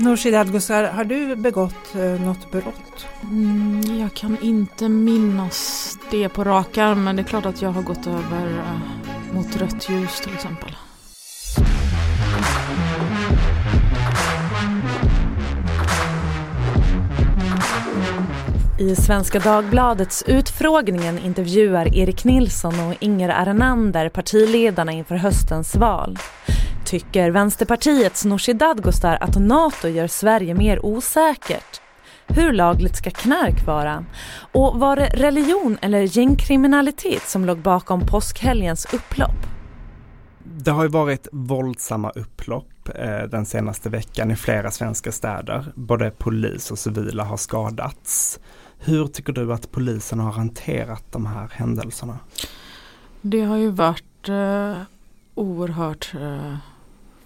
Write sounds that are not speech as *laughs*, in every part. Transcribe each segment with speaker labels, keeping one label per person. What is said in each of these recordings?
Speaker 1: Nooshi Dadgostar, har du begått eh, något brott?
Speaker 2: Mm, jag kan inte minnas det på rak arm men det är klart att jag har gått över eh, mot rött ljus till exempel.
Speaker 3: I Svenska Dagbladets Utfrågningen intervjuar Erik Nilsson och Inger Arnander partiledarna inför höstens val. Tycker Vänsterpartiets Nooshi Dadgostar att NATO gör Sverige mer osäkert? Hur lagligt ska knark vara? Och var det religion eller gängkriminalitet som låg bakom påskhelgens upplopp?
Speaker 4: Det har ju varit våldsamma upplopp eh, den senaste veckan i flera svenska städer. Både polis och civila har skadats. Hur tycker du att polisen har hanterat de här händelserna?
Speaker 2: Det har ju varit eh, oerhört eh,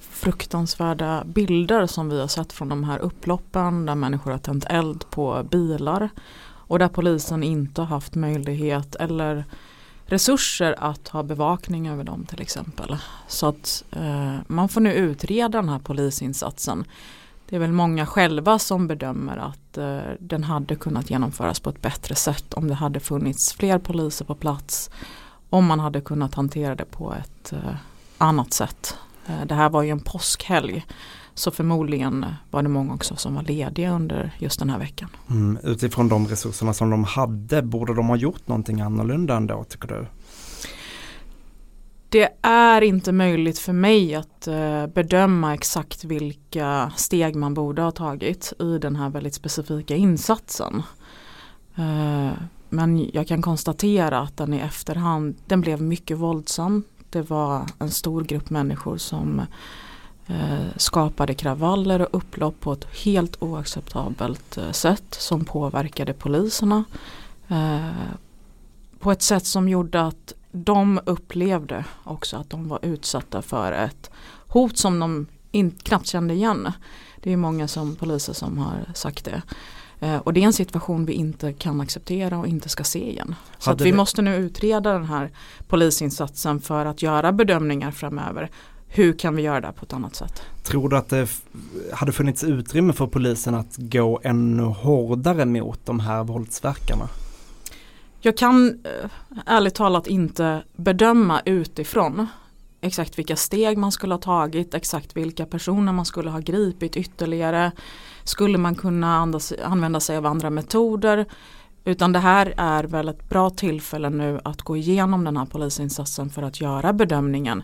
Speaker 2: fruktansvärda bilder som vi har sett från de här upploppen där människor har tänt eld på bilar och där polisen inte har haft möjlighet eller resurser att ha bevakning över dem till exempel. Så att eh, man får nu utreda den här polisinsatsen. Det är väl många själva som bedömer att eh, den hade kunnat genomföras på ett bättre sätt om det hade funnits fler poliser på plats. Om man hade kunnat hantera det på ett eh, annat sätt. Eh, det här var ju en påskhelg. Så förmodligen var det många också som var lediga under just den här veckan.
Speaker 4: Mm, utifrån de resurserna som de hade, borde de ha gjort någonting annorlunda ändå tycker du?
Speaker 2: Det är inte möjligt för mig att uh, bedöma exakt vilka steg man borde ha tagit i den här väldigt specifika insatsen. Uh, men jag kan konstatera att den i efterhand, den blev mycket våldsam. Det var en stor grupp människor som eh, skapade kravaller och upplopp på ett helt oacceptabelt eh, sätt som påverkade poliserna. Eh, på ett sätt som gjorde att de upplevde också att de var utsatta för ett hot som de in, knappt kände igen. Det är många som poliser som har sagt det. Eh, och det är en situation vi inte kan acceptera och inte ska se igen. Så vi det... måste nu utreda den här polisinsatsen för att göra bedömningar framöver. Hur kan vi göra det på ett annat sätt?
Speaker 4: Tror du att det hade funnits utrymme för polisen att gå ännu hårdare mot de här våldsverkarna?
Speaker 2: Jag kan eh, ärligt talat inte bedöma utifrån exakt vilka steg man skulle ha tagit, exakt vilka personer man skulle ha gripit ytterligare. Skulle man kunna andas, använda sig av andra metoder? Utan det här är väl ett bra tillfälle nu att gå igenom den här polisinsatsen för att göra bedömningen.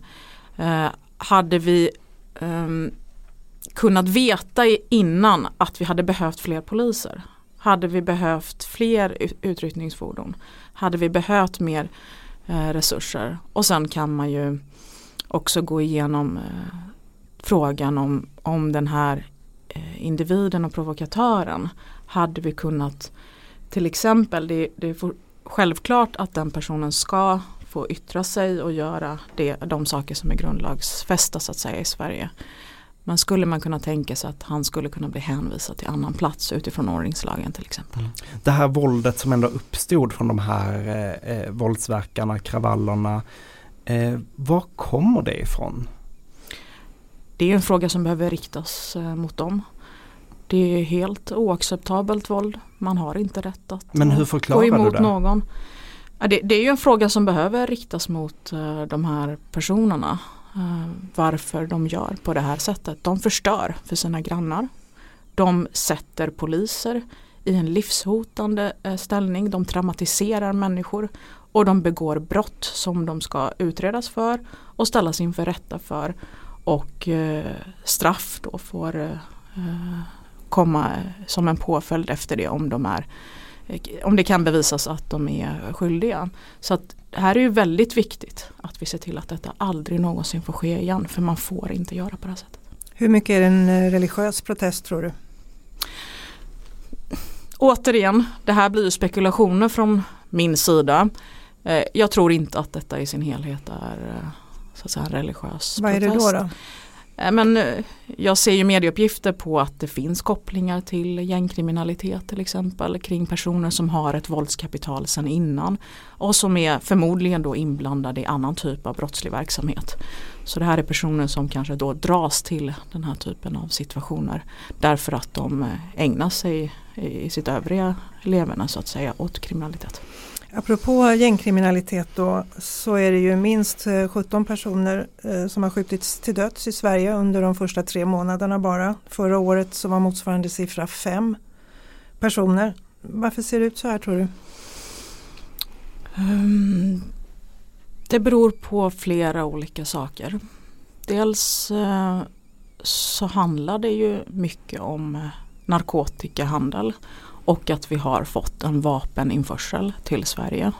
Speaker 2: Eh, hade vi eh, kunnat veta innan att vi hade behövt fler poliser? Hade vi behövt fler utryckningsfordon? Hade vi behövt mer eh, resurser? Och sen kan man ju också gå igenom eh, frågan om, om den här Eh, individen och provokatören. Hade vi kunnat till exempel, det, det är självklart att den personen ska få yttra sig och göra det, de saker som är grundlagsfästa så att säga i Sverige. Men skulle man kunna tänka sig att han skulle kunna bli hänvisad till annan plats utifrån ordningslagen till exempel. Mm.
Speaker 4: Det här våldet som ändå uppstod från de här eh, eh, våldsverkarna, kravallerna. Eh, var kommer det ifrån?
Speaker 2: Det är en fråga som behöver riktas eh, mot dem. Det är helt oacceptabelt våld. Man har inte rätt att
Speaker 4: Men hur förklarar
Speaker 2: gå emot
Speaker 4: du det?
Speaker 2: någon. Det, det, är ju en fråga som behöver riktas mot uh, de här personerna. Eh, varför de gör på det här sättet. De förstör för sina grannar. De sätter poliser i en livshotande eh, ställning. De traumatiserar människor och de begår brott som de ska utredas för och ställas inför rätta för. Och eh, straff då får eh, komma som en påföljd efter det om de är om det kan bevisas att de är skyldiga. Så att här är ju väldigt viktigt att vi ser till att detta aldrig någonsin får ske igen för man får inte göra på det här sättet.
Speaker 1: Hur mycket är det en eh, religiös protest tror du?
Speaker 2: Återigen, det här blir spekulationer från min sida. Eh, jag tror inte att detta i sin helhet är eh, så att säga, religiös
Speaker 1: Vad
Speaker 2: protest.
Speaker 1: är det då? då?
Speaker 2: Eh, men eh, jag ser ju medieuppgifter på att det finns kopplingar till gängkriminalitet till exempel kring personer som har ett våldskapital sedan innan och som är förmodligen då inblandade i annan typ av brottslig verksamhet. Så det här är personer som kanske då dras till den här typen av situationer därför att de eh, ägnar sig i sitt övriga leverne så att säga åt kriminalitet.
Speaker 1: Apropå gängkriminalitet då så är det ju minst eh, 17 personer eh, som har skjutits till döds i Sverige under de första tre månaderna bara. Förra året så var motsvarande siffra fem personer. Varför ser det ut så här tror du? Um,
Speaker 2: det beror på flera olika saker. Dels eh, så handlar det ju mycket om eh, narkotikahandel och att vi har fått en vapeninförsel till Sverige.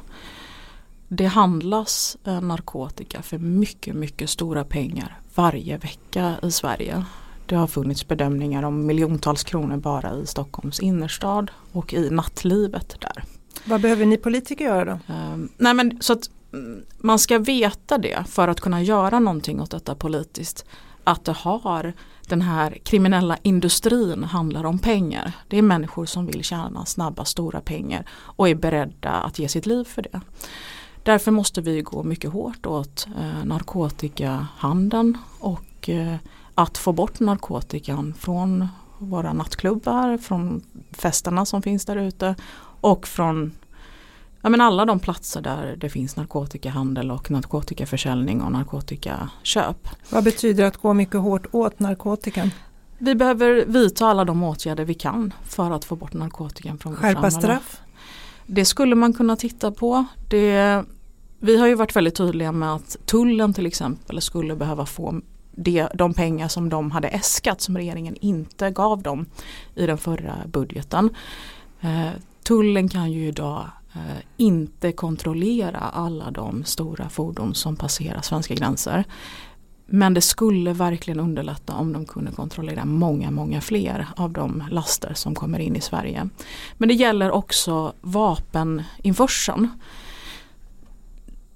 Speaker 2: Det handlas eh, narkotika för mycket, mycket stora pengar varje vecka i Sverige. Det har funnits bedömningar om miljontals kronor bara i Stockholms innerstad och i nattlivet där.
Speaker 1: Vad behöver ni politiker göra då?
Speaker 2: Um, nej men så att mm, man ska veta det för att kunna göra någonting åt detta politiskt. Att det har den här kriminella industrin handlar om pengar. Det är människor som vill tjäna snabba stora pengar och är beredda att ge sitt liv för det. Därför måste vi gå mycket hårt åt eh, narkotikahandeln och eh, att få bort narkotikan från våra nattklubbar, från festerna som finns där ute och från ja, men alla de platser där det finns narkotikahandel och narkotikaförsäljning och narkotikaköp.
Speaker 1: Vad betyder att gå mycket hårt åt narkotikan?
Speaker 2: Vi behöver vidta alla de åtgärder vi kan för att få bort narkotikan från vårt
Speaker 1: Skärpa straff?
Speaker 2: Det skulle man kunna titta på. Det, vi har ju varit väldigt tydliga med att tullen till exempel skulle behöva få det, de pengar som de hade äskat som regeringen inte gav dem i den förra budgeten. Eh, tullen kan ju idag Eh, inte kontrollera alla de stora fordon som passerar svenska gränser. Men det skulle verkligen underlätta om de kunde kontrollera många, många fler av de laster som kommer in i Sverige. Men det gäller också vapeninförseln.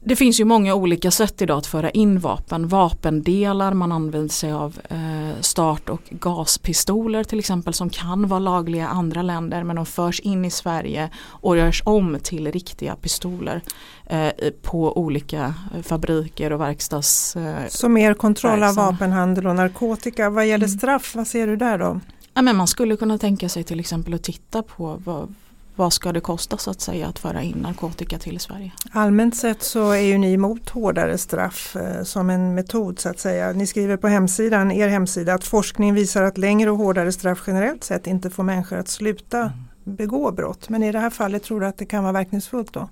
Speaker 2: Det finns ju många olika sätt idag att föra in vapen. Vapendelar, man använder sig av eh, start och gaspistoler till exempel som kan vara lagliga i andra länder men de förs in i Sverige och görs om till riktiga pistoler eh, på olika fabriker och verkstads...
Speaker 1: Eh, Så mer kontroll av vapenhandel och narkotika. Vad gäller mm. straff, vad ser du där då?
Speaker 2: Ja, men man skulle kunna tänka sig till exempel att titta på vad, vad ska det kosta så att säga att föra in narkotika till Sverige?
Speaker 1: Allmänt sett så är ju ni emot hårdare straff eh, som en metod så att säga. Ni skriver på hemsidan, er hemsida att forskning visar att längre och hårdare straff generellt sett inte får människor att sluta mm. begå brott. Men i det här fallet tror du att det kan vara verkningsfullt då?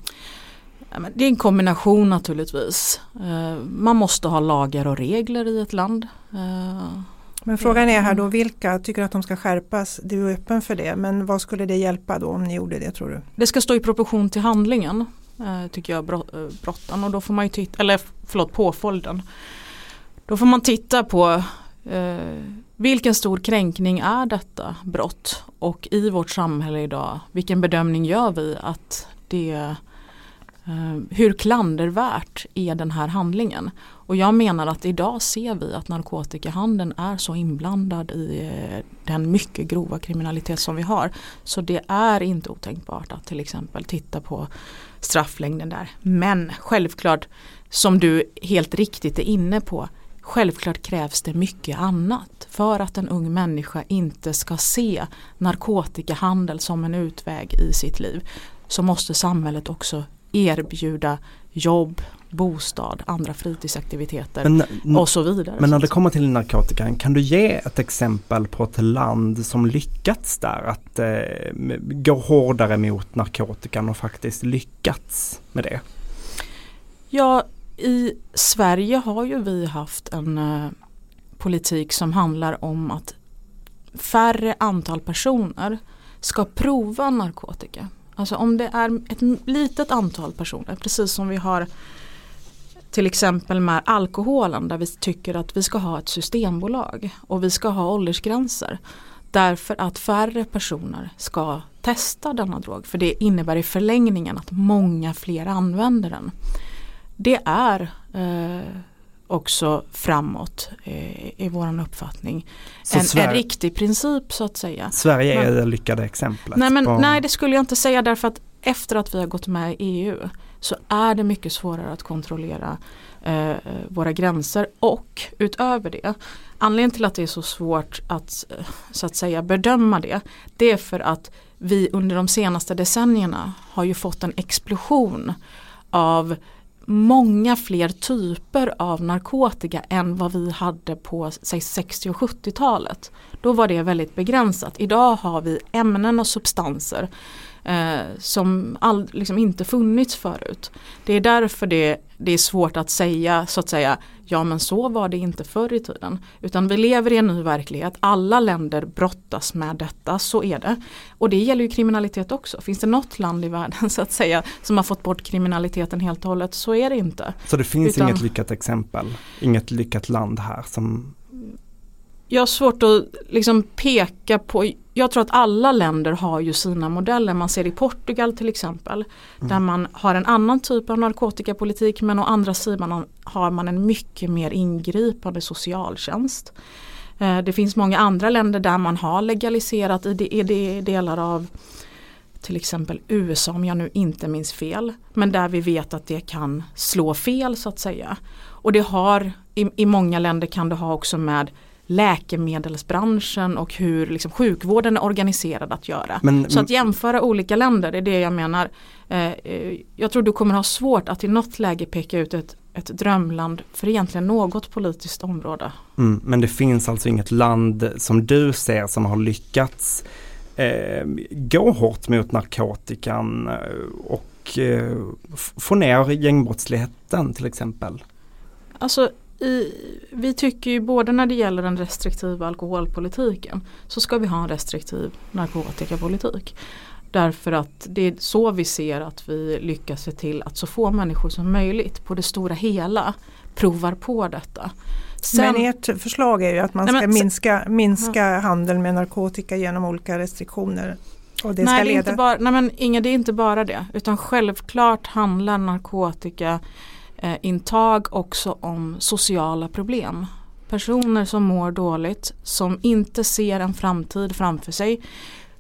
Speaker 2: det är en kombination naturligtvis. Eh, man måste ha lagar och regler i ett land.
Speaker 1: Men frågan är här då vilka tycker att de ska skärpas? Du är öppen för det men vad skulle det hjälpa då om ni gjorde det tror du?
Speaker 2: Det ska stå i proportion till handlingen eh, tycker jag eh, brotten och då får man ju titta, eller förlåt påföljden. Då får man titta på eh, vilken stor kränkning är detta brott och i vårt samhälle idag vilken bedömning gör vi att det Eh, hur klandervärt är den här handlingen? Och jag menar att idag ser vi att narkotikahandeln är så inblandad i eh, den mycket grova kriminalitet som vi har. Så det är inte otänkbart att till exempel titta på strafflängden där. Men självklart, som du helt riktigt är inne på, Självklart krävs det mycket annat för att en ung människa inte ska se narkotikahandel som en utväg i sitt liv. Så måste samhället också erbjuda jobb, bostad, andra fritidsaktiviteter men, och så vidare.
Speaker 4: Men när det kommer till narkotikan, kan du ge ett exempel på ett land som lyckats där att eh, gå hårdare mot narkotikan och faktiskt lyckats med det?
Speaker 2: Ja, i Sverige har ju vi haft en eh, politik som handlar om att färre antal personer ska prova narkotika. Alltså om det är ett litet antal personer, precis som vi har till exempel med alkoholen där vi tycker att vi ska ha ett systembolag och vi ska ha åldersgränser. Därför att färre personer ska testa denna drog för det innebär i förlängningen att många fler använder den. Det är eh, också framåt eh, i våran uppfattning. En, Sverige, en, riktig princip så att säga.
Speaker 4: Sverige är men, det lyckade exemplet.
Speaker 2: Nej, men, nej det skulle jag inte säga därför att efter att vi har gått med i EU så är det mycket svårare att kontrollera eh, våra gränser och utöver det anledningen till att det är så svårt att eh, så att säga bedöma det det är för att vi under de senaste decennierna har ju fått en explosion av många fler typer av narkotika än vad vi hade på say, 60 och 70-talet. Då var det väldigt begränsat. Idag har vi ämnen och substanser eh, som all, liksom inte funnits förut. Det är därför det, det är svårt att säga så att säga ja men så var det inte förr i tiden. Utan vi lever i en ny verklighet, alla länder brottas med detta, så är det. Och det gäller ju kriminalitet också. Finns det något land i världen så att säga som har fått bort kriminaliteten helt och hållet så är det inte.
Speaker 4: Så det finns Utan, inget lyckat exempel, inget lyckat land här som
Speaker 2: jag har svårt att liksom peka på, jag tror att alla länder har ju sina modeller. Man ser i Portugal till exempel. Mm. Där man har en annan typ av narkotikapolitik men å andra sidan har man en mycket mer ingripande socialtjänst. Eh, det finns många andra länder där man har legaliserat i delar av till exempel USA om jag nu inte minns fel. Men där vi vet att det kan slå fel så att säga. Och det har i, i många länder kan det ha också med läkemedelsbranschen och hur liksom, sjukvården är organiserad att göra. Men, så att jämföra olika länder, det är det jag menar. Eh, eh, jag tror du kommer ha svårt att i något läge peka ut ett, ett drömland för egentligen något politiskt område.
Speaker 4: Mm, men det finns alltså inget land som du ser som har lyckats eh, gå hårt mot narkotikan eh, och eh, få ner gängbrottsligheten till exempel?
Speaker 2: Alltså i, vi tycker ju både när det gäller den restriktiva alkoholpolitiken så ska vi ha en restriktiv narkotikapolitik. Därför att det är så vi ser att vi lyckas se till att så få människor som möjligt på det stora hela provar på detta.
Speaker 1: Sen, men ert förslag är ju att man ska nej, men, minska, minska ja. handeln med narkotika genom olika restriktioner. Och det
Speaker 2: nej,
Speaker 1: ska leda...
Speaker 2: det är inte bara, nej men Inga, det är inte bara det. Utan självklart handlar narkotika eh, intag också om sociala problem. Personer som mår dåligt, som inte ser en framtid framför sig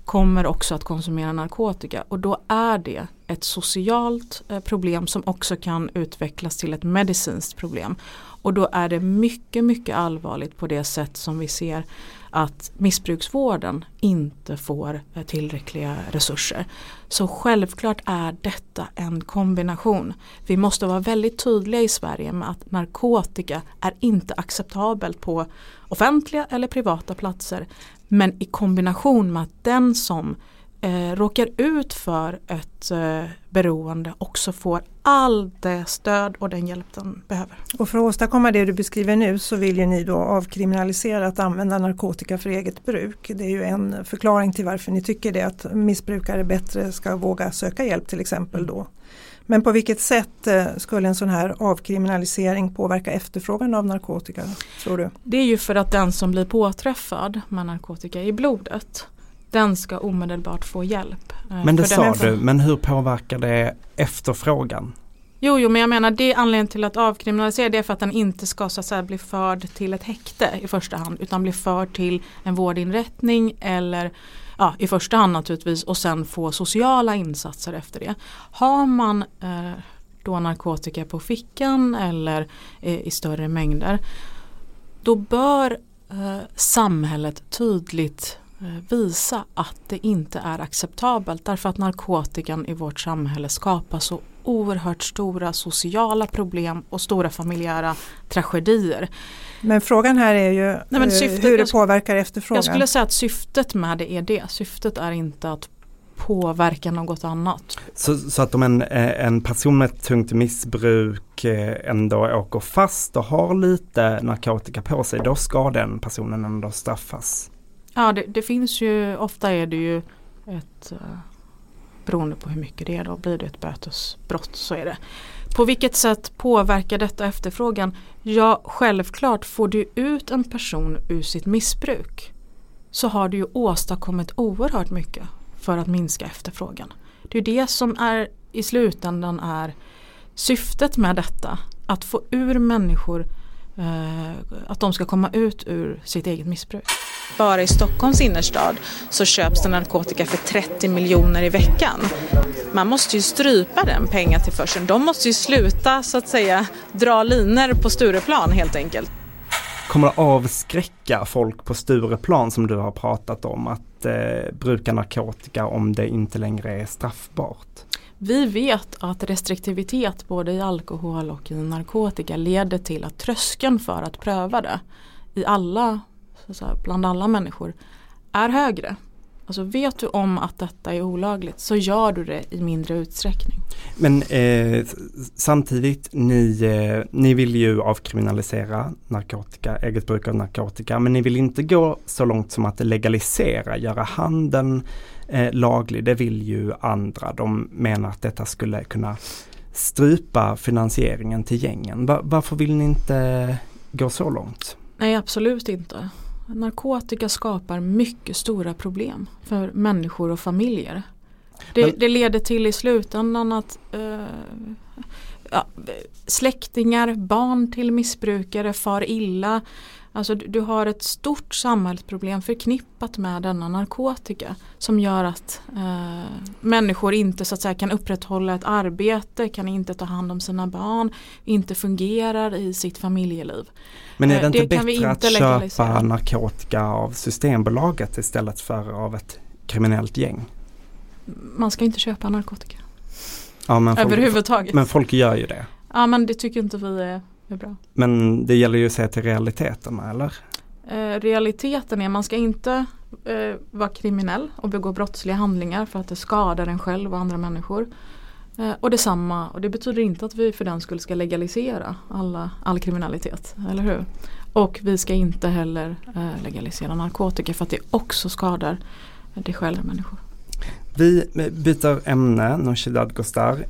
Speaker 2: kommer också att konsumera narkotika och då är det ett socialt eh, problem som också kan utvecklas till ett medicinskt problem. Och då är det mycket, mycket allvarligt på det sätt som vi ser att missbruksvården inte får eh, tillräckliga resurser. Så självklart är detta en kombination. Vi måste vara väldigt tydliga i Sverige med att narkotika är inte acceptabelt på offentliga eller privata platser. Men i kombination med att den som eh, råkar ut för ett eh, beroende också får all det stöd och den hjälp den behöver.
Speaker 1: Och för att åstadkomma det du beskriver nu så vill ju ni då avkriminalisera att använda narkotika för eget bruk. Det är ju en förklaring till varför ni tycker det att missbrukare bättre ska våga söka hjälp till exempel då. Men på vilket sätt eh, skulle en sån här avkriminalisering påverka efterfrågan av narkotika tror du?
Speaker 2: Det är ju för att den som blir påträffad med narkotika i blodet den ska omedelbart få hjälp.
Speaker 4: Eh, men det sa du, men hur påverkar det efterfrågan?
Speaker 2: Jo, jo, men jag menar det är anledningen till att avkriminalisera det är för att den inte ska så att säga, bli förd till ett häkte i första hand utan bli förd till en vårdinrättning eller ja, i första hand naturligtvis och sen få sociala insatser efter det. Har man eh, då narkotika på fickan eller eh, i större mängder då bör eh, samhället tydligt visa att det inte är acceptabelt därför att narkotikan i vårt samhälle skapar så oerhört stora sociala problem och stora familjära tragedier.
Speaker 1: Men frågan här är ju Nej, syftet, hur det påverkar efterfrågan.
Speaker 2: Jag skulle säga att syftet med det är det. Syftet är inte att påverka något annat.
Speaker 4: Så, så att om en, eh, en person med ett tungt missbruk eh, ändå åker fast och har lite narkotika på sig, då ska den personen ändå straffas?
Speaker 2: Ja det, det, finns ju, ofta är det ju ett eh, beroende på hur mycket det är då blir det ett bötesbrott så är det. På vilket sätt påverkar detta efterfrågan? Ja självklart får du ut en person ur sitt missbruk så har du ju åstadkommit oerhört mycket för att minska efterfrågan. Det är det som är i slutändan är syftet med detta. Att få ur människor att de ska komma ut ur sitt eget missbruk.
Speaker 5: Bara i Stockholms innerstad så köps det narkotika för 30 miljoner i veckan. Man måste ju strypa den pengatillförseln. De måste ju sluta så att säga dra liner på Stureplan helt enkelt.
Speaker 4: Kommer det avskräcka folk på Stureplan som du har pratat om att eh, bruka narkotika om det inte längre är straffbart?
Speaker 2: Vi vet att restriktivitet både i alkohol och i narkotika leder till att tröskeln för att pröva det i alla, säga, bland alla människor är högre. Alltså vet du om att detta är olagligt så gör du det i mindre utsträckning.
Speaker 4: Men eh, samtidigt, ni, eh, ni vill ju avkriminalisera narkotika, eget bruk av narkotika, men ni vill inte gå så långt som att legalisera, göra handeln eh, laglig. Det vill ju andra. De menar att detta skulle kunna strypa finansieringen till gängen. Va, varför vill ni inte gå så långt?
Speaker 2: Nej, absolut inte. Narkotika skapar mycket stora problem för människor och familjer. Det, Men, det leder till i slutändan att uh, ja, släktingar, barn till missbrukare far illa. Alltså du, du, har ett stort samhällsproblem förknippat med denna narkotika som gör att eh, människor inte så att säga kan upprätthålla ett arbete, kan inte ta hand om sina barn, inte fungerar i sitt familjeliv.
Speaker 4: Men är det eh, inte det bättre att köpa narkotika av Systembolaget istället för av ett kriminellt gäng?
Speaker 2: Man ska inte köpa narkotika.
Speaker 4: Ja, men folk,
Speaker 2: Överhuvudtaget.
Speaker 4: Men folk gör ju det.
Speaker 2: Ja men det tycker inte vi är är bra.
Speaker 4: Men det gäller ju att se till realiteterna eller?
Speaker 2: Eh, realiteten är man ska inte eh, vara kriminell och begå brottsliga handlingar för att det skadar en själv och andra människor. Eh, och detsamma, och det betyder inte att vi för den skull ska legalisera alla, all kriminalitet, eller hur? Och vi ska inte heller eh, legalisera narkotika för att det också skadar dig själv och människor.
Speaker 4: Vi byter ämne, Nooshi Dadgostar.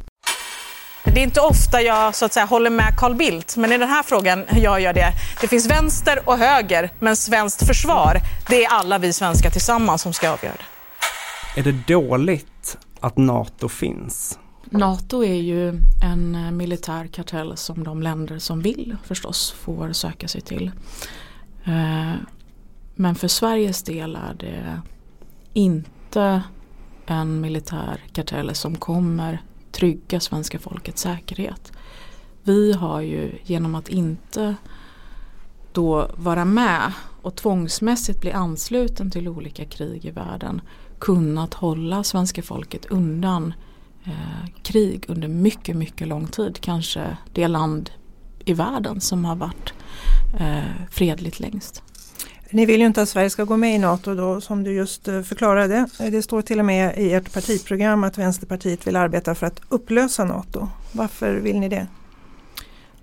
Speaker 5: Det är inte ofta jag så att säga, håller med Carl Bildt, men i den här frågan jag gör det. Det finns vänster och höger, men svenskt försvar, det är alla vi svenskar tillsammans som ska avgöra det.
Speaker 4: Är det dåligt att NATO finns?
Speaker 2: NATO är ju en militär kartell som de länder som vill förstås får söka sig till. Eh, men för Sveriges del är det inte en militär kartell som kommer trygga svenska folkets säkerhet. Vi har ju genom att inte då vara med och tvångsmässigt bli ansluten till olika krig i världen kunnat hålla svenska folket undan eh, krig under mycket, mycket lång tid. Kanske det land i världen som har varit eh, fredligt längst.
Speaker 1: Ni vill ju inte att Sverige ska gå med i NATO då som du just eh, förklarade. Det står till och med i ert partiprogram att Vänsterpartiet vill arbeta för att upplösa NATO. Varför vill ni det?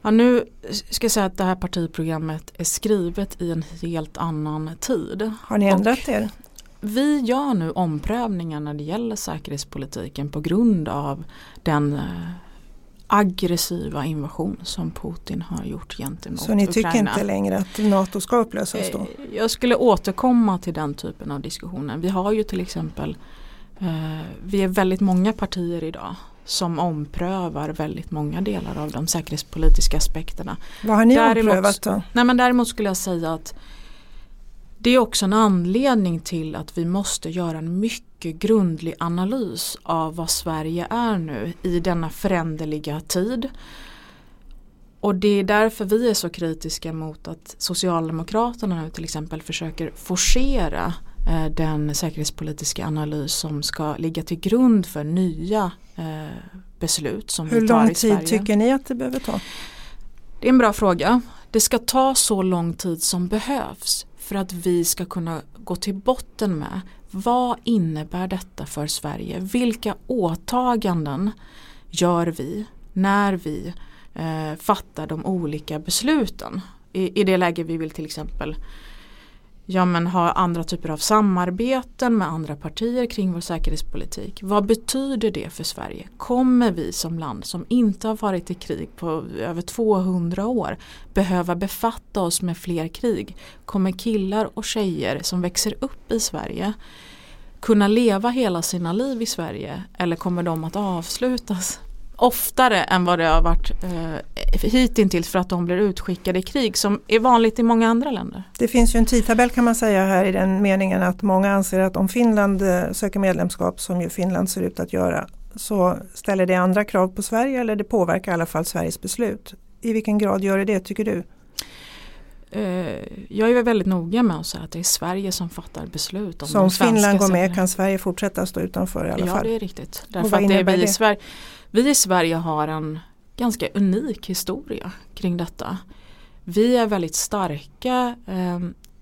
Speaker 2: Ja, nu ska jag säga att det här partiprogrammet är skrivet i en helt annan tid.
Speaker 1: Har ni ändrat Och er?
Speaker 2: Vi gör nu omprövningar när det gäller säkerhetspolitiken på grund av den eh, aggressiva invasion som Putin har gjort gentemot
Speaker 1: Ukraina. Så ni tycker
Speaker 2: Ukraina.
Speaker 1: inte längre att NATO ska upplösas då?
Speaker 2: Eh, jag skulle återkomma till den typen av diskussioner. Vi har ju till exempel eh, Vi är väldigt många partier idag som omprövar väldigt många delar av de säkerhetspolitiska aspekterna.
Speaker 1: Vad har ni däremot, omprövat då?
Speaker 2: Nej men däremot skulle jag säga att det är också en anledning till att vi måste göra en mycket grundlig analys av vad Sverige är nu i denna föränderliga tid. Och det är därför vi är så kritiska mot att Socialdemokraterna nu till exempel försöker forcera eh, den säkerhetspolitiska analys som ska ligga till grund för nya eh, beslut som
Speaker 1: Hur
Speaker 2: vi tar
Speaker 1: lång tid tycker ni att det behöver ta?
Speaker 2: Det är en bra fråga. Det ska ta så lång tid som behövs för att vi ska kunna gå till botten med vad innebär detta för Sverige? Vilka åtaganden gör vi när vi eh, fattar de olika besluten? I, I det läge vi vill till exempel ja, men ha andra typer av samarbeten med andra partier kring vår säkerhetspolitik. Vad betyder det för Sverige? Kommer vi som land som inte har varit i krig på över 200 år behöva befatta oss med fler krig? Kommer killar och tjejer som växer upp i Sverige kunna leva hela sina liv i Sverige eller kommer de att avslutas oftare än vad det har varit eh, hittills för att de blir utskickade i krig som är vanligt i många andra länder.
Speaker 1: Det finns ju en tidtabell kan man säga här i den meningen att många anser att om Finland eh, söker medlemskap som ju Finland ser ut att göra så ställer det andra krav på Sverige eller det påverkar i alla fall Sveriges beslut. I vilken grad gör det det tycker du?
Speaker 2: Eh, jag är väldigt noga med att säga att det är Sverige som fattar beslut. Om
Speaker 1: så om Finland går med kan Sverige fortsätta stå utanför i alla
Speaker 2: ja,
Speaker 1: fall?
Speaker 2: Ja det är riktigt. Därför att det är vi, i Sverige, vi i Sverige har en ganska unik historia kring detta. Vi är väldigt starka eh,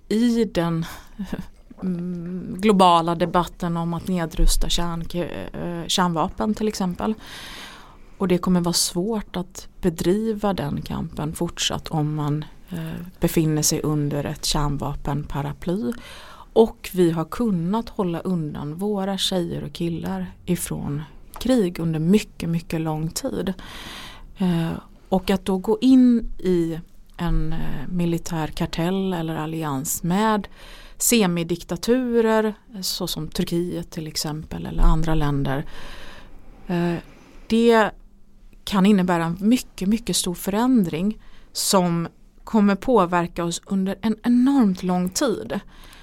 Speaker 2: i den *laughs* mm, globala debatten om att nedrusta kärn, eh, kärnvapen till exempel. Och det kommer vara svårt att bedriva den kampen fortsatt om man eh, befinner sig under ett kärnvapenparaply. Och vi har kunnat hålla undan våra tjejer och killar ifrån krig under mycket, mycket lång tid. Eh, och att då gå in i en eh, militär kartell eller allians med semidiktaturer såsom Turkiet till exempel eller andra länder. Eh, det kan innebära en mycket, mycket stor förändring som kommer påverka oss under en enormt lång tid.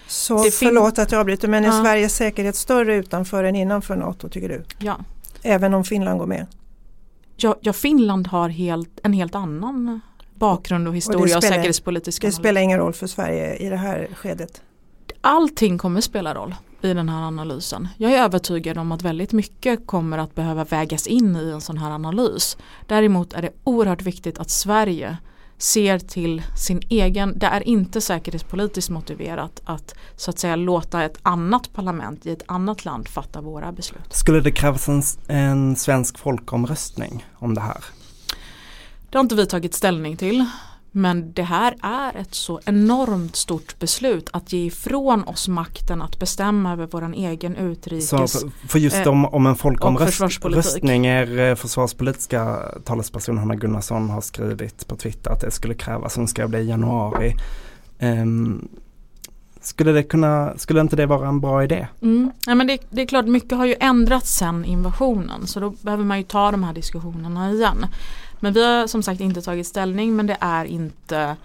Speaker 1: Så förlåt att jag avbryter men är ja. Sveriges säkerhet större utanför än innanför NATO tycker du?
Speaker 2: Ja.
Speaker 1: Även om Finland går med?
Speaker 2: Ja, ja Finland har helt, en helt annan bakgrund och historia och, spelar, och säkerhetspolitisk
Speaker 1: Det spelar ingen roll för Sverige i det här skedet?
Speaker 2: Allting kommer spela roll i den här analysen. Jag är övertygad om att väldigt mycket kommer att behöva vägas in i en sån här analys. Däremot är det oerhört viktigt att Sverige ser till sin egen, det är inte säkerhetspolitiskt motiverat att så att säga låta ett annat parlament i ett annat land fatta våra beslut.
Speaker 4: Skulle det krävas en, en svensk folkomröstning om det här?
Speaker 2: Det har inte vi tagit ställning till. Men det här är ett så enormt stort beslut att ge ifrån oss makten att bestämma över vår egen utrikes så
Speaker 4: för, för just om, om en folkomröstning är eh, försvarspolitiska talesperson Hanna Gunnarsson har skrivit på Twitter att det skulle krävas, hon skrev det i januari. Um, skulle, det kunna, skulle inte det vara en bra idé?
Speaker 2: Mm. Ja, men det, det, är klart, mycket har ju ändrats sen invasionen så då behöver man ju ta de här diskussionerna igen. Men vi har som sagt inte tagit ställning men det är inte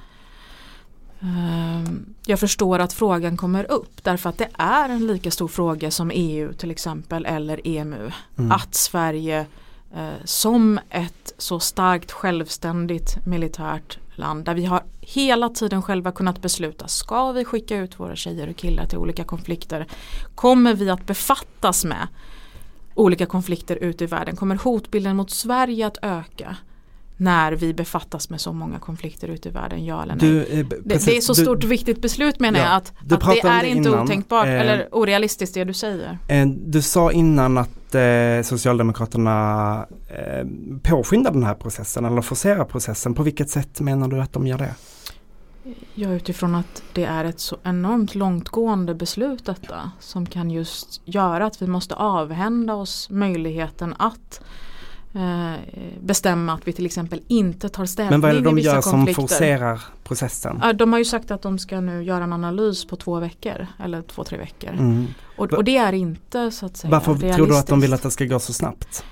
Speaker 2: uh, Jag förstår att frågan kommer upp därför att det är en lika stor fråga som EU till exempel eller EMU. Mm. Att Sverige uh, som ett så starkt självständigt militärt land där vi har hela tiden själva kunnat besluta ska vi skicka ut våra tjejer och killar till olika konflikter kommer vi att befattas med olika konflikter ute i världen kommer hotbilden mot Sverige att öka när vi befattas med så många konflikter ute i världen, ja eller nej. Du, eh, det, det, är så stort och viktigt beslut menar ja, jag att, att det är inte innan, otänkbart eh, eller orealistiskt det du säger.
Speaker 4: Eh, du sa innan att eh, Socialdemokraterna eh, påskyndar den här processen eller forcerar processen. På vilket sätt menar du att de gör det?
Speaker 2: Ja utifrån att det är ett så enormt långtgående beslut detta som kan just göra att vi måste avhända oss möjligheten att bestämma att vi till exempel inte tar ställning
Speaker 4: Men vad är det de gör som forcerar processen?
Speaker 2: de har ju sagt att de ska nu göra en analys på två veckor eller två, tre veckor. Mm. Och, och, det är inte så att säga
Speaker 4: Varför tror du att de vill att det ska gå så snabbt?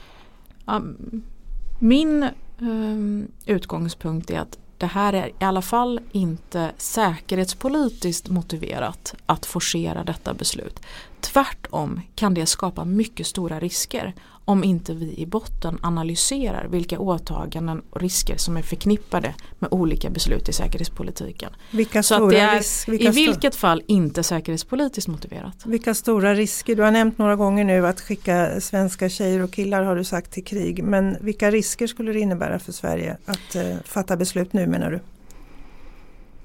Speaker 2: min um, utgångspunkt är att det här är i alla fall inte säkerhetspolitiskt motiverat att forcera detta beslut. Tvärtom kan det skapa mycket stora risker om inte vi i botten analyserar vilka åtaganden och risker som är förknippade med olika beslut i säkerhetspolitiken.
Speaker 1: Vilka Så att det är risk,
Speaker 2: i vilket fall inte säkerhetspolitiskt motiverat.
Speaker 1: Vilka stora risker, du har nämnt några gånger nu att skicka svenska tjejer och killar har du sagt till krig. Men vilka risker skulle det innebära för Sverige att uh, fatta beslut nu menar du?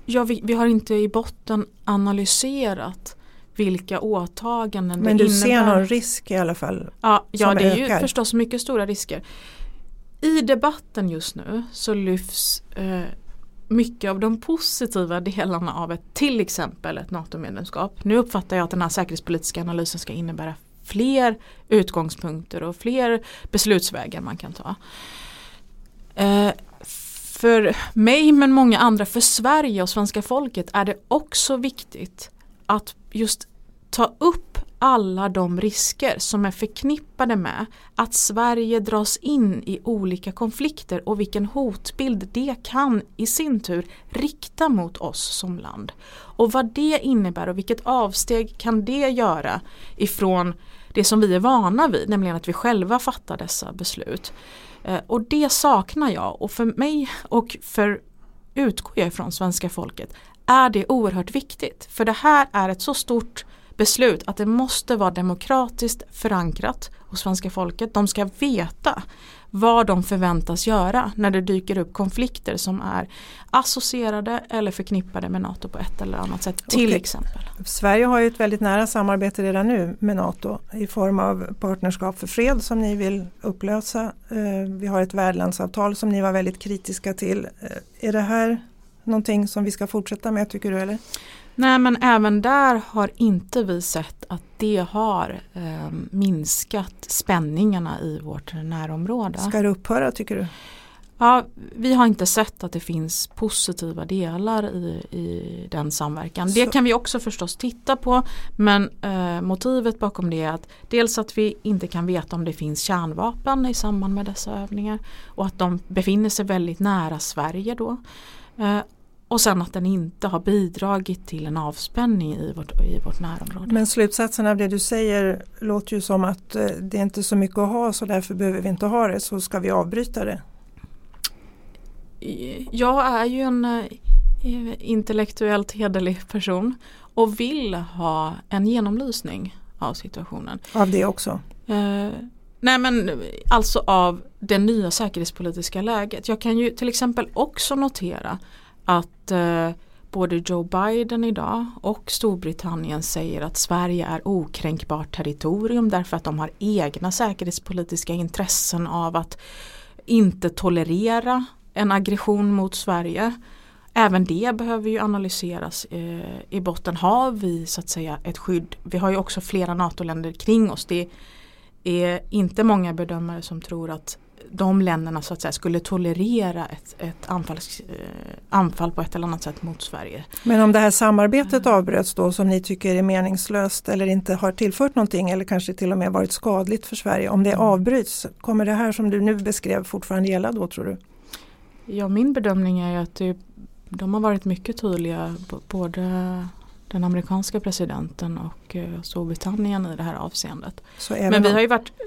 Speaker 2: Ja, vi, vi har inte i botten analyserat vilka åtaganden
Speaker 1: Men det innebär. Men du ser någon risk i alla fall?
Speaker 2: Ja, ja det är ökar. ju förstås mycket stora risker. I debatten just nu så lyfts eh, mycket av de positiva delarna av ett till exempel ett NATO-medlemskap. Nu uppfattar jag att den här säkerhetspolitiska analysen ska innebära fler utgångspunkter och fler beslutsvägar man kan ta. Eh, för mig men många andra, för Sverige och svenska folket är det också viktigt att just ta upp alla de risker som är förknippade med att Sverige dras in i olika konflikter och vilken hotbild det kan i sin tur rikta mot oss som land. Och vad det innebär och vilket avsteg kan det göra ifrån det som vi är vana vid, nämligen att vi själva fattar dessa beslut. Eh, och det saknar jag och för mig och för utgår jag ifrån svenska folket är det oerhört viktigt. För det här är ett så stort beslut att det måste vara demokratiskt förankrat hos svenska folket. De ska veta vad de förväntas göra när det dyker upp konflikter som är associerade eller förknippade med NATO på ett eller annat sätt till okay. exempel.
Speaker 1: Sverige har ju ett väldigt nära samarbete redan nu med NATO i form av partnerskap för fred som ni vill upplösa. Eh, vi har ett värdlandsavtal som ni var väldigt kritiska till. Eh, är det här någonting som vi ska fortsätta med tycker du eller?
Speaker 2: Nej men även där har inte vi sett att det har eh, minskat spänningarna i vårt närområde.
Speaker 1: Ska det upphöra tycker du?
Speaker 2: Ja, vi har inte sett att det finns positiva delar i, i den samverkan. Så. Det kan vi också förstås titta på men eh, motivet bakom det är att dels att vi inte kan veta om det finns kärnvapen i samband med dessa övningar och att de befinner sig väldigt nära Sverige då. Eh, och sen att den inte har bidragit till en avspänning i vårt, i vårt närområde.
Speaker 1: Men slutsatsen av det du säger låter ju som att eh, det är inte så mycket att ha så därför behöver vi inte ha det så ska vi avbryta det.
Speaker 2: Jag är ju en eh, intellektuellt hederlig person och vill ha en genomlysning av situationen.
Speaker 1: Av det också?
Speaker 2: Nej men alltså av det nya säkerhetspolitiska läget. Jag kan ju till exempel också notera att eh, både Joe Biden idag och Storbritannien säger att Sverige är okränkbart territorium därför att de har egna säkerhetspolitiska intressen av att inte tolerera en aggression mot Sverige. Även det behöver ju analyseras eh, i botten. Har vi så att säga ett skydd? Vi har ju också flera NATO-länder kring oss. Det är inte många bedömare som tror att de länderna så att säga skulle tolerera ett, ett anfall, eh, anfall på ett eller annat sätt mot Sverige.
Speaker 1: Men om det här samarbetet avbröts då som ni tycker är meningslöst eller inte har tillfört någonting eller kanske till och med varit skadligt för Sverige. Om det mm. avbryts, kommer det här som du nu beskrev fortfarande gälla då tror du?
Speaker 2: Ja min bedömning är att det, de har varit mycket tydliga både den amerikanska presidenten och eh, Storbritannien i det här avseendet. Men vi har ju varit eh,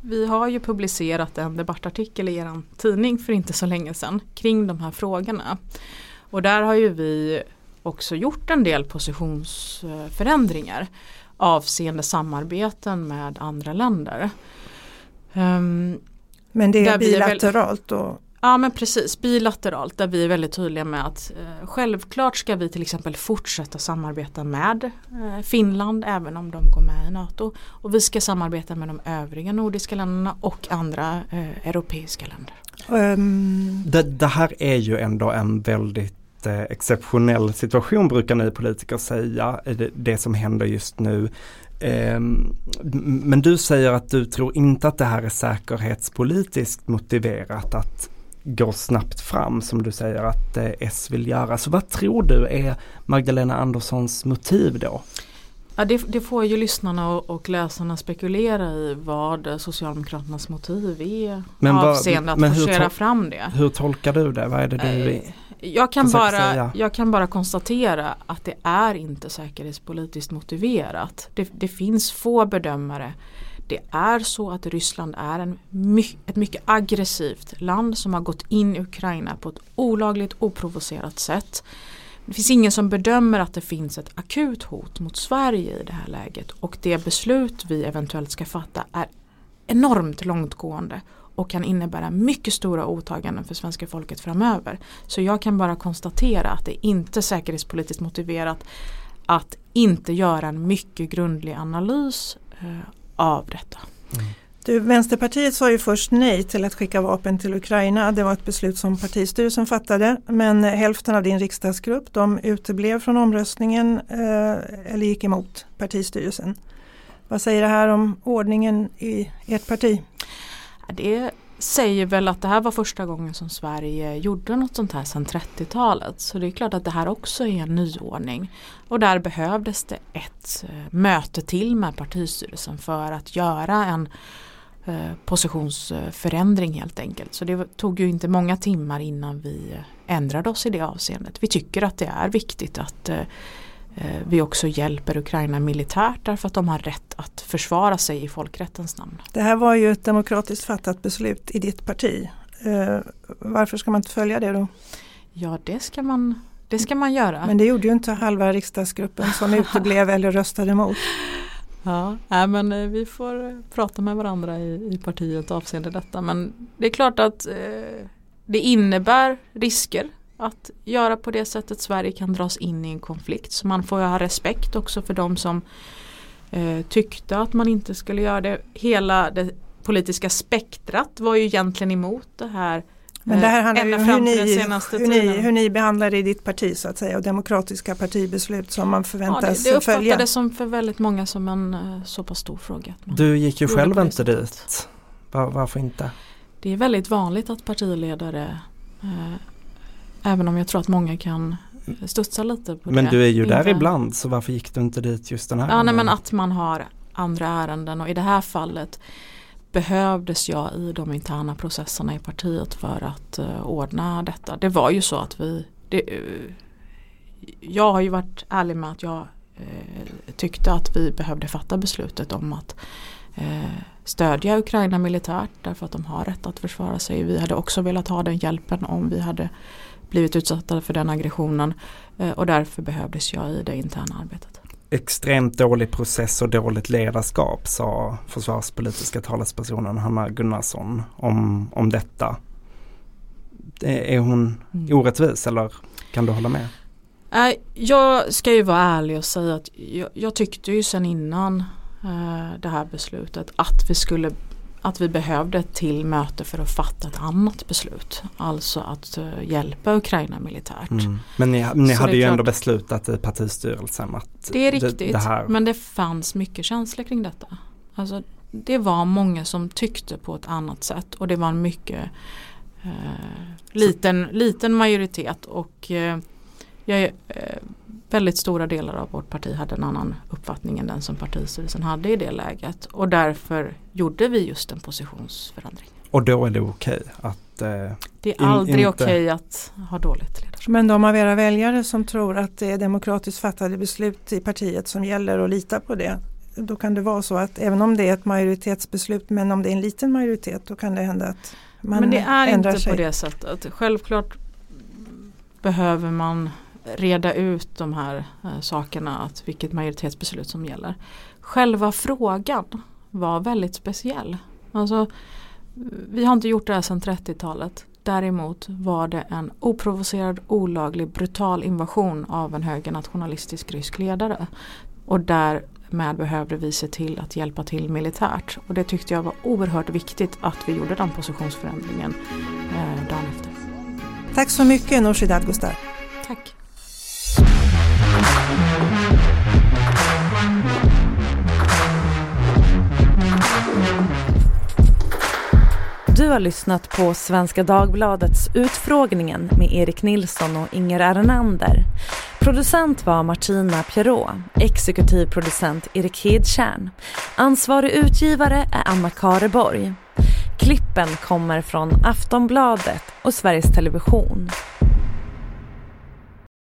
Speaker 2: vi har ju publicerat en debattartikel i er tidning för inte så länge sedan kring de här frågorna. Och där har ju vi också gjort en del positionsförändringar avseende samarbeten med andra länder. Um,
Speaker 1: Men det är bilateralt då?
Speaker 2: Ja men precis, bilateralt där vi är väldigt tydliga med att eh, självklart ska vi till exempel fortsätta samarbeta med eh, Finland även om de går med i NATO. Och vi ska samarbeta med de övriga nordiska länderna och andra eh, europeiska länder.
Speaker 4: Um. Det, det, här är ju ändå en väldigt eh, exceptionell situation brukar ni politiker säga, det, det som händer just nu. Ehm, men du säger att du tror inte att det här är säkerhetspolitiskt motiverat att går snabbt fram som du säger att eh, S vill göra. Så vad tror du är Magdalena Anderssons motiv då?
Speaker 2: Ja, det, det, får ju lyssnarna och, och, läsarna spekulera i vad Socialdemokraternas motiv är men vad, avseende att forcera fram det.
Speaker 4: Hur tolkar du det? Vad är det du eh,
Speaker 2: jag kan, bara, jag kan bara konstatera att det är inte säkerhetspolitiskt motiverat. Det, det finns få bedömare det är så att Ryssland är en, ett mycket aggressivt land som har gått in i Ukraina på ett olagligt oprovocerat sätt. Det finns ingen som bedömer att det finns ett akut hot mot Sverige i det här läget och det beslut vi eventuellt ska fatta är enormt långtgående och kan innebära mycket stora åtaganden för svenska folket framöver. Så jag kan bara konstatera att det inte är säkerhetspolitiskt motiverat att inte göra en mycket grundlig analys eh, av detta. Mm.
Speaker 1: Du, Vänsterpartiet sa ju först nej till att skicka vapen till Ukraina. Det var ett beslut som partistyrelsen fattade. Men hälften av din riksdagsgrupp de uteblev från omröstningen eh, eller gick emot partistyrelsen. Vad säger det här om ordningen i ert parti?
Speaker 2: Det säger väl att det här var första gången som Sverige gjorde något sånt här sedan 30-talet. Så det är klart att det här också är en nyordning. Och där behövdes det ett eh, möte till med partistyrelsen för att göra en eh, positionsförändring helt enkelt. Så det tog ju inte många timmar innan vi eh, ändrade oss i det avseendet. Vi tycker att det är viktigt att vi också hjälper Ukraina militärt därför att de har rätt att försvara sig i folkrättens namn.
Speaker 1: Det här var ju ett demokratiskt fattat beslut i ditt parti. Eh, varför ska man inte följa det då?
Speaker 2: Ja det ska man, det ska man göra.
Speaker 1: Men det gjorde ju inte halva riksdagsgruppen som *laughs* uteblev eller röstade emot.
Speaker 2: Ja, nej, men eh, vi får prata med varandra i, i partiet avseende detta. Men det är klart att eh, det innebär risker att göra på det sättet. Sverige kan dras in i en konflikt. Så man får ha respekt också för de som eh, tyckte att man inte skulle göra det. Hela det politiska spektrat var ju egentligen emot det här.
Speaker 1: Men det här handlar ju om hur ni, hur, ni, hur ni behandlar det i ditt parti så att säga och demokratiska partibeslut som man förväntas ja, det, det följa. Det
Speaker 2: uppfattades som för väldigt många som en uh, så pass stor fråga.
Speaker 4: Du gick ju själv inte dit. Var, varför inte?
Speaker 2: Det är väldigt vanligt att partiledare uh, Även om jag tror att många kan studsa lite på
Speaker 4: men
Speaker 2: det.
Speaker 4: Du är ju där ibland så varför gick du inte dit just den här
Speaker 2: Ja gången? nej men att man har andra ärenden och i det här fallet behövdes jag i de interna processerna i partiet för att uh, ordna detta. Det var ju så att vi det, uh, Jag har ju varit ärlig med att jag uh, tyckte att vi behövde fatta beslutet om att stödja Ukraina militärt därför att de har rätt att försvara sig. Vi hade också velat ha den hjälpen om vi hade blivit utsatta för den aggressionen eh, och därför behövdes jag i det interna arbetet.
Speaker 4: Extremt dålig process och dåligt ledarskap sa försvarspolitiska talespersonen Hanna Gunnarsson om, om detta. Är hon mm. orättvis eller kan du hålla med?
Speaker 2: Jag ska ju vara ärlig och säga att jag, jag tyckte ju sedan innan eh, det här beslutet att vi skulle att vi behövde ett till möte för att fatta ett annat beslut. Alltså att uh, hjälpa Ukraina militärt. Mm.
Speaker 4: Men ni, ni hade ju klart, ändå beslutat i partistyrelsen att
Speaker 2: Det är riktigt det, det här... men det fanns mycket känslor kring detta. Alltså, det var många som tyckte på ett annat sätt och det var en mycket uh, liten, liten majoritet och uh, jag väldigt stora delar av vårt parti hade en annan uppfattning än den som partistyrelsen hade i det läget. Och därför gjorde vi just en positionsförändring.
Speaker 4: Och då är det okej okay att eh,
Speaker 2: Det är aldrig inte... okej okay att ha dåligt ledarskap.
Speaker 1: Men de av era väljare som tror att det är demokratiskt fattade beslut i partiet som gäller och litar på det. Då kan det vara så att även om det är ett majoritetsbeslut men om det är en liten majoritet då kan det hända att man
Speaker 2: Men det är
Speaker 1: inte
Speaker 2: sig. på det sättet. Självklart behöver man reda ut de här eh, sakerna, att vilket majoritetsbeslut som gäller. Själva frågan var väldigt speciell. Alltså, vi har inte gjort det här sedan 30-talet. Däremot var det en oprovocerad, olaglig, brutal invasion av en högernationalistisk rysk ledare. Och därmed behövde vi se till att hjälpa till militärt. Och det tyckte jag var oerhört viktigt att vi gjorde den positionsförändringen eh, dagen efter.
Speaker 1: Tack så mycket Nooshi Dadgostar.
Speaker 2: Tack.
Speaker 3: Du har lyssnat på Svenska Dagbladets Utfrågningen med Erik Nilsson och Inger Arenander. Producent var Martina Pierrot, exekutiv producent Erik Hedtjärn. Ansvarig utgivare är Anna Kareborg. Klippen kommer från Aftonbladet och Sveriges Television.